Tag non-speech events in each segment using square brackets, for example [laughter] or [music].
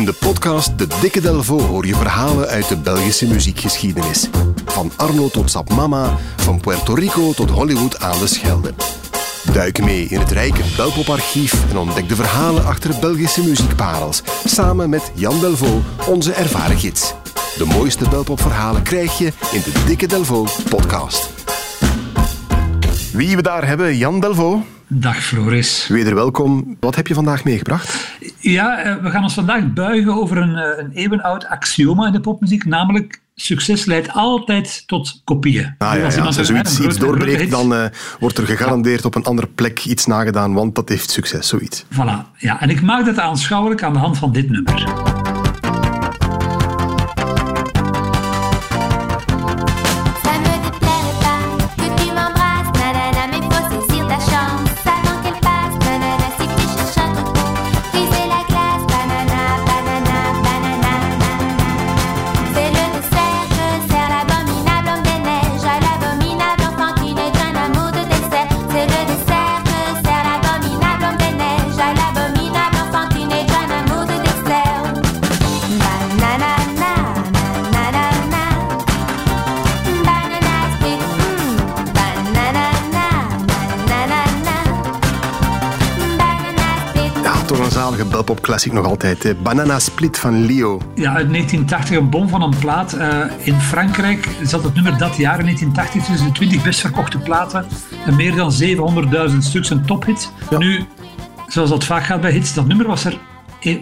In de podcast De Dikke Delvo hoor je verhalen uit de Belgische muziekgeschiedenis. Van Arno tot Sap Mama, van Puerto Rico tot Hollywood aan de Schelde. Duik mee in het rijke Belpoparchief en ontdek de verhalen achter Belgische muziekparels. Samen met Jan Delvo, onze ervaren gids. De mooiste Belpopverhalen krijg je in de Dikke Delvo podcast. Wie we daar hebben, Jan Delvo. Dag Floris. Weder welkom. Wat heb je vandaag meegebracht? Ja, eh, we gaan ons vandaag buigen over een, eh, een eeuwenoud axioma in de popmuziek, namelijk succes leidt altijd tot kopieën. Ah, ja, ja. Als je zoiets iets doorbreekt, dan uh, wordt er gegarandeerd op een andere plek iets nagedaan, want dat heeft succes, zoiets. Voilà, ja. En ik maak dat aanschouwelijk aan de hand van dit nummer. Belpop classic nog altijd. Banana Split van Leo. Ja, uit 1980 een bom van een plaat. Uh, in Frankrijk zat het nummer dat jaar in 1980 tussen de 20 best verkochte platen. En meer dan 700.000 stuks, een tophit. Nu, zoals dat vaak gaat bij hits, dat nummer was er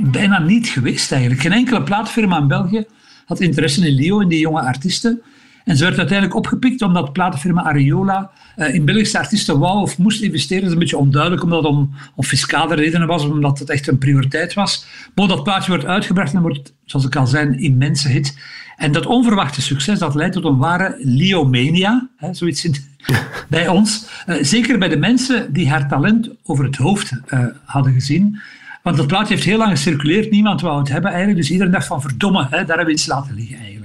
bijna niet geweest eigenlijk. Geen enkele plaatfirma in België had interesse in Leo, in die jonge artiesten. En ze werd uiteindelijk opgepikt omdat platenfirma Ariola uh, in Belgische artiesten wou of moest investeren. Dat is een beetje onduidelijk omdat het om, om fiscale redenen was, omdat het echt een prioriteit was. Maar dat plaatje wordt uitgebracht en wordt, zoals ik al zei, een immense hit. En dat onverwachte succes dat leidt tot een ware Leomania, hè, zoiets in, [laughs] bij ons. Uh, zeker bij de mensen die haar talent over het hoofd uh, hadden gezien. Want dat plaatje heeft heel lang gecirculeerd, niemand wou het hebben eigenlijk. Dus iedereen dacht van verdomme, hè, daar hebben we iets laten liggen eigenlijk.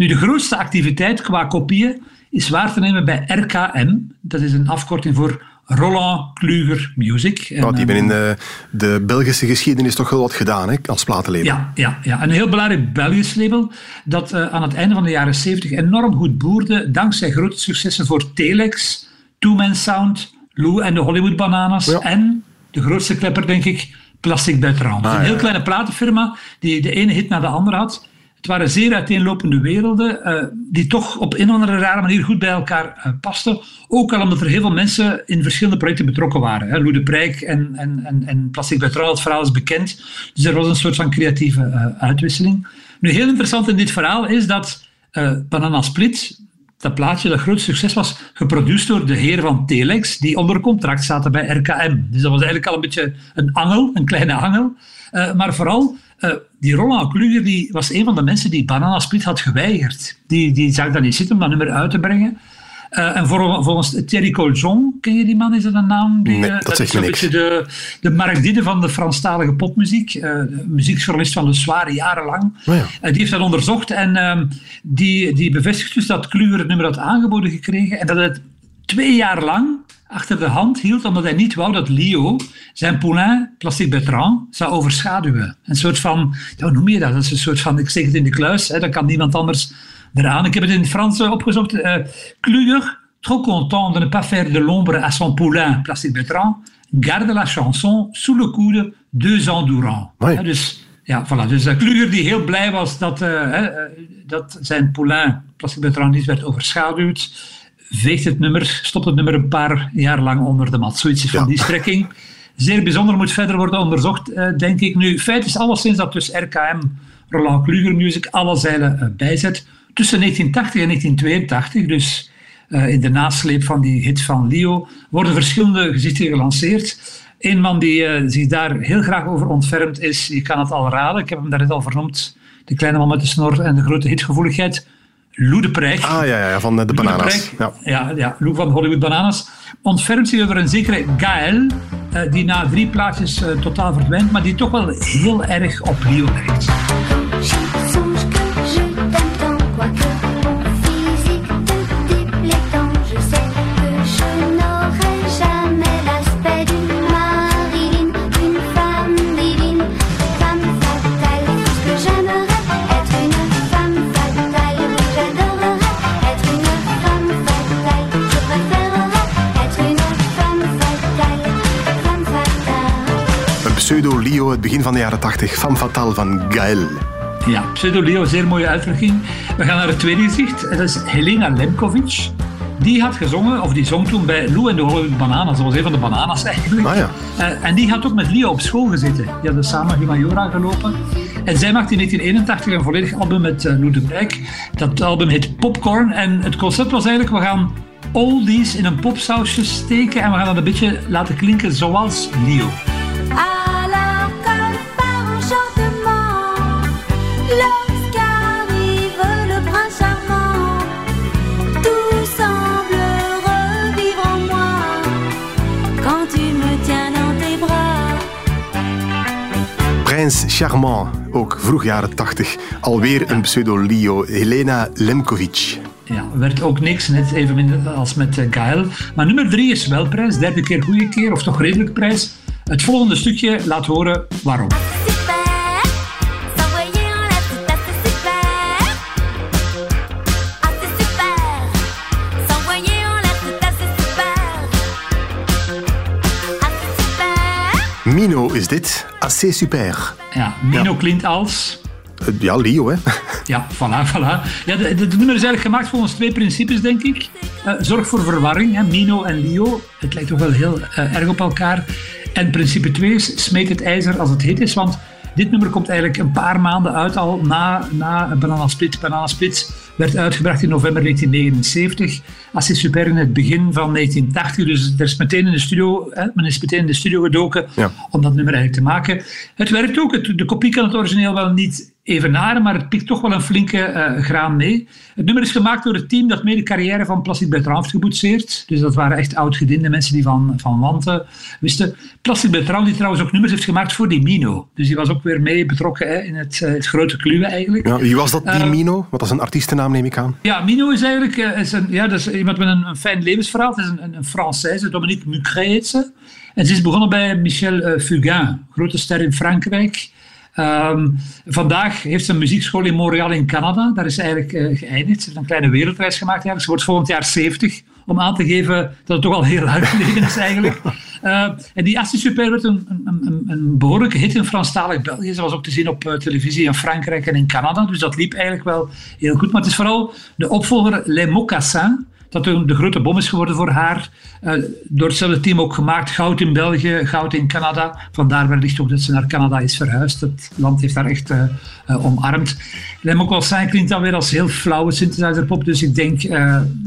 Nu, de grootste activiteit qua kopieën is waar te nemen bij RKM. Dat is een afkorting voor Roland Kluger Music. En, die hebben in de, de, Belgische geschiedenis toch wel wat gedaan hè, als platenlabel. Ja, ja, ja, een heel belangrijk Belgisch label dat uh, aan het einde van de jaren 70 enorm goed boerde dankzij grote successen voor Telex, Two Man Sound, Lou en de Hollywood Bananas ja. en de grootste klepper denk ik, Plastic Bertrand. Ah, een heel kleine platenfirma die de ene hit na de andere had. Het waren zeer uiteenlopende werelden, uh, die toch op een of andere rare manier goed bij elkaar uh, pasten. Ook al omdat er heel veel mensen in verschillende projecten betrokken waren. Hè. Lou Prijk en, en, en, en Plastic Bertrand, het verhaal is bekend. Dus er was een soort van creatieve uh, uitwisseling. Nu, heel interessant in dit verhaal is dat Banana Split, dat plaatje dat groot succes was, geproduceerd door de heer van Telex, die onder contract zaten bij RKM. Dus dat was eigenlijk al een beetje een angel, een kleine angel. maar vooral uh, die Roland Kluger die was een van de mensen die Banana Split had geweigerd. Die, die zag dat niet zitten om dat nummer uit te brengen. Uh, en volgens Thierry Coljon, ken je die man? Is dat een naam? Die, nee, dat, dat is een beetje de, de Mark Didde van de Franstalige popmuziek. Uh, muziekjournalist van de Zware jarenlang. Oh ja. uh, die heeft dat onderzocht en ehm, die, die bevestigt dus dat Kluger het nummer had aangeboden gekregen en dat het twee jaar lang achter de hand hield, omdat hij niet wou dat Leo zijn poulain, Plastic Bertrand, zou overschaduwen. Een soort van, ja, hoe noem je dat? Dat is een soort van, ik zeg het in de kluis, hè, dan kan niemand anders eraan. Ik heb het in het Frans opgezocht. Uh, Kluger, trop content de ne pas faire de l'ombre à son poulain, Plastic Bertrand, garde la chanson sous le coude deux ans durant. Ja, dus ja, voilà. Dus uh, Kluger die heel blij was dat, uh, dat zijn poulain, Plastic Bertrand, niet werd overschaduwd veegt het nummer, stopt het nummer een paar jaar lang onder de mat. Zoiets van die strekking. Zeer bijzonder moet verder worden onderzocht, uh, denk ik. Nu, feit is alleszins dat dus RKM, Roland Kluger Music, alle zeilen uh, bijzet. Tussen 1980 en 1982, dus uh, in de nasleep van die hit van Leo, worden verschillende gezichten gelanceerd. Een man die zich daar heel graag over ontfermt is, je kan het al raden, ik heb hem daarnet al vernoemd, de kleine man met de snor en de grote hitgevoeligheid, Lou de Prijk. Ah ja, ja van de, de Bananas. ja. ja. Ja, Lou van Hollywood Bananas. Ontfermt zich over een zekere Gaël, uh, die na drie plaatjes uh, totaal verdwijnt, maar die toch wel heel erg op Leo het begin van de jaren 80, van Fatal van Gaël. Ja, Pseudo Leo, zeer mooie uitdrukking. We gaan naar het tweede gezicht. Dat is Helena Lemkovic. Die had gezongen, of die zong toen bij Lou en de Hollywood Bananas. Dat was een van de bananas eigenlijk. Ah, ja. Uh, en die had ook met Leo op school gezeten. Die hadden samen Humajora gelopen. En zij maakte in 1981 een volledig album met uh, Lou de Brijk. Dat album heet Popcorn. En het concept was eigenlijk, we gaan oldies in een popsausje steken en we gaan dat een beetje laten klinken zoals Leo. Prins Charmant, ook vroeg jaren 80. Alweer een pseudo-Leo, Helena Lemkovic. Ja, werd ook niks, net even minder als met uh, Gael. Maar nummer drie is wel prijs, derde keer goede keer, of toch redelijk prijs. Het volgende stukje laat horen waarom. Mino is dit. Assez super. Ja, Mino klinkt als... Eh, ja, Leo, hè. Ja, voilà, voilà. Ja, de, de, nummer is eigenlijk gemaakt volgens twee principes, denk ik. Uh, zorg voor verwarring, hè. Mino en Leo. Het lijkt toch wel heel uh, erg op elkaar. En principe 2 is, smeet het ijzer als het heet is. Want dit nummer komt eigenlijk een paar maanden uit al na, na Banana Split. Banana Split werd uitgebracht in november 1979. Assez Super in het begin van 1980. Dus er is meteen in de studio, hè, men is meteen in de studio gedoken om dat nummer eigenlijk te maken. Het werkt ook. Het, de kopie kan het origineel wel niet evenaren, maar het pikt toch wel een flinke uh, graan mee. Het nummer is gemaakt door het team dat mee de carrière van Plastic Bertrand heeft geboetseerd. Dus dat waren echt oud-gediende mensen die van, van Wanten wisten. Plastic Bertrand die trouwens ook nummers heeft gemaakt voor die Mino. Dus die was ook weer mee betrokken hè, in het, uh, het grote kluwe eigenlijk. Ja, wie was dat, die uh, Mino? Wat is een artiestennaam neem ik aan. Ja, Mino is eigenlijk is een, ja, dat is iemand met een, een fijn levensverhaal. Het is een, een, een Française, Dominique Mucret heet ze. En ze is begonnen bij Michel Fugain, grote ster in Frankrijk. Um, vandaag heeft ze een muziekschool in Montreal in Canada. Daar is eigenlijk uh, geëindigd. Ze heeft een kleine wereldreis gemaakt. Eigenlijk. Ze wordt volgend jaar 70. Om aan te geven dat het toch al heel lang [laughs] geleden is eigenlijk. Uh, en die Asti Super werd een, een, een, behoorlijke hit in Franstalig België. Ze was ook te zien op uh, televisie in Frankrijk en in Canada. Dus dat liep eigenlijk wel heel goed. Maar het is vooral de opvolger Les Mocassins dat de, de grote bom is geworden voor haar. Uh, door hetzelfde team ook gemaakt. Goud in België, goud in Canada. Vandaar wellicht ook dat ze naar Canada is verhuisd. Het land heeft haar echt uh, uh, omarmd. Lem ook zijn klinkt dan weer als heel flauwe synthesizerpop. Dus ik denk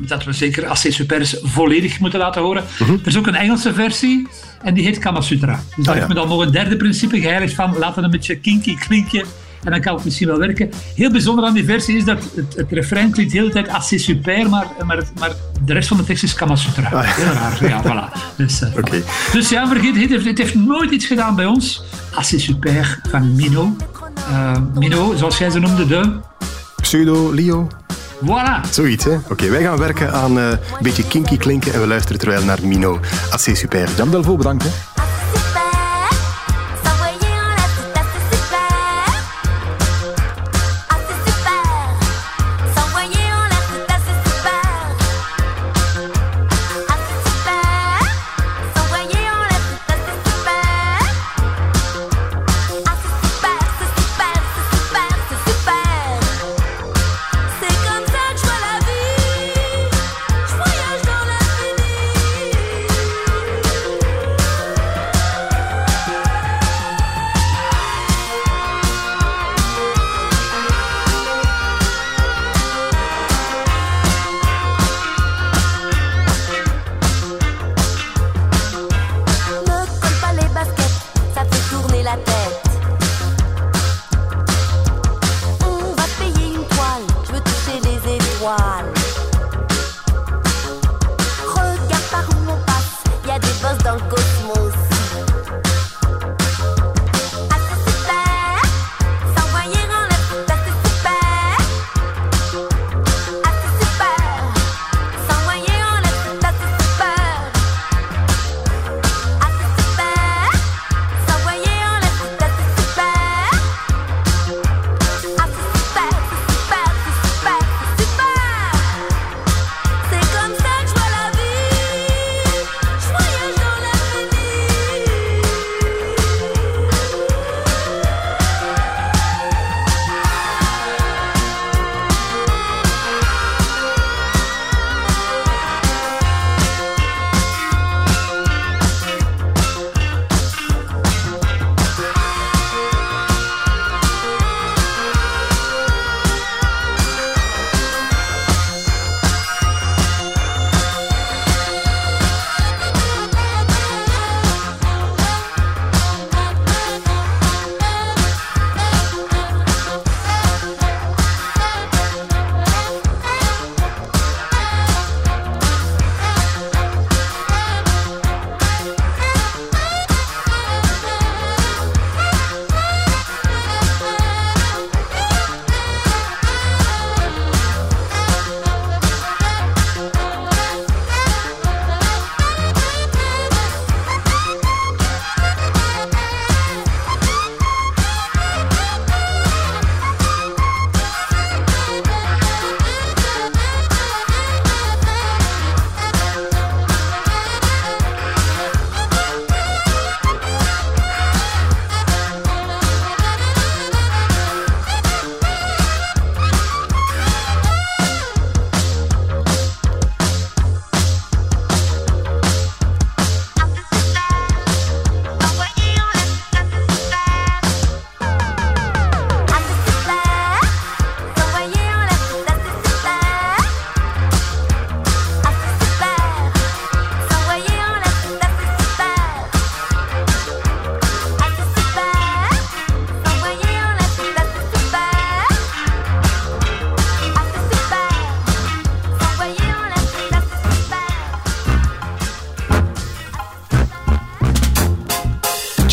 dat we zeker AC Supers volledig moeten laten horen. -huh. Er is ook een Engelse versie. En die heet Kama Sutra. Dus daar ah, ja. me dan nog een derde principe geheiligd van. Laten een beetje kinky klinken. En dan kan het misschien wel werken. Heel bijzonder aan die versie is dat het, het refrein klinkt de hele tijd assez super, maar, maar, maar de rest van de tekst is Kama Sutra. Ah, Heel raar, ja, voilà. Dus, uh, okay. dus ja, vergeet, het heeft, het heeft nooit iets gedaan bij ons. Assez super van Mino. Uh, Mino, zoals jij ze noemde, de... Pseudo Leo. Voilà. Zoiets, hè? Oké, okay, wij gaan werken aan uh, een beetje kinky klinken en we luisteren terwijl naar Mino. Assez super. Jan Delvaux, bedankt. Hè.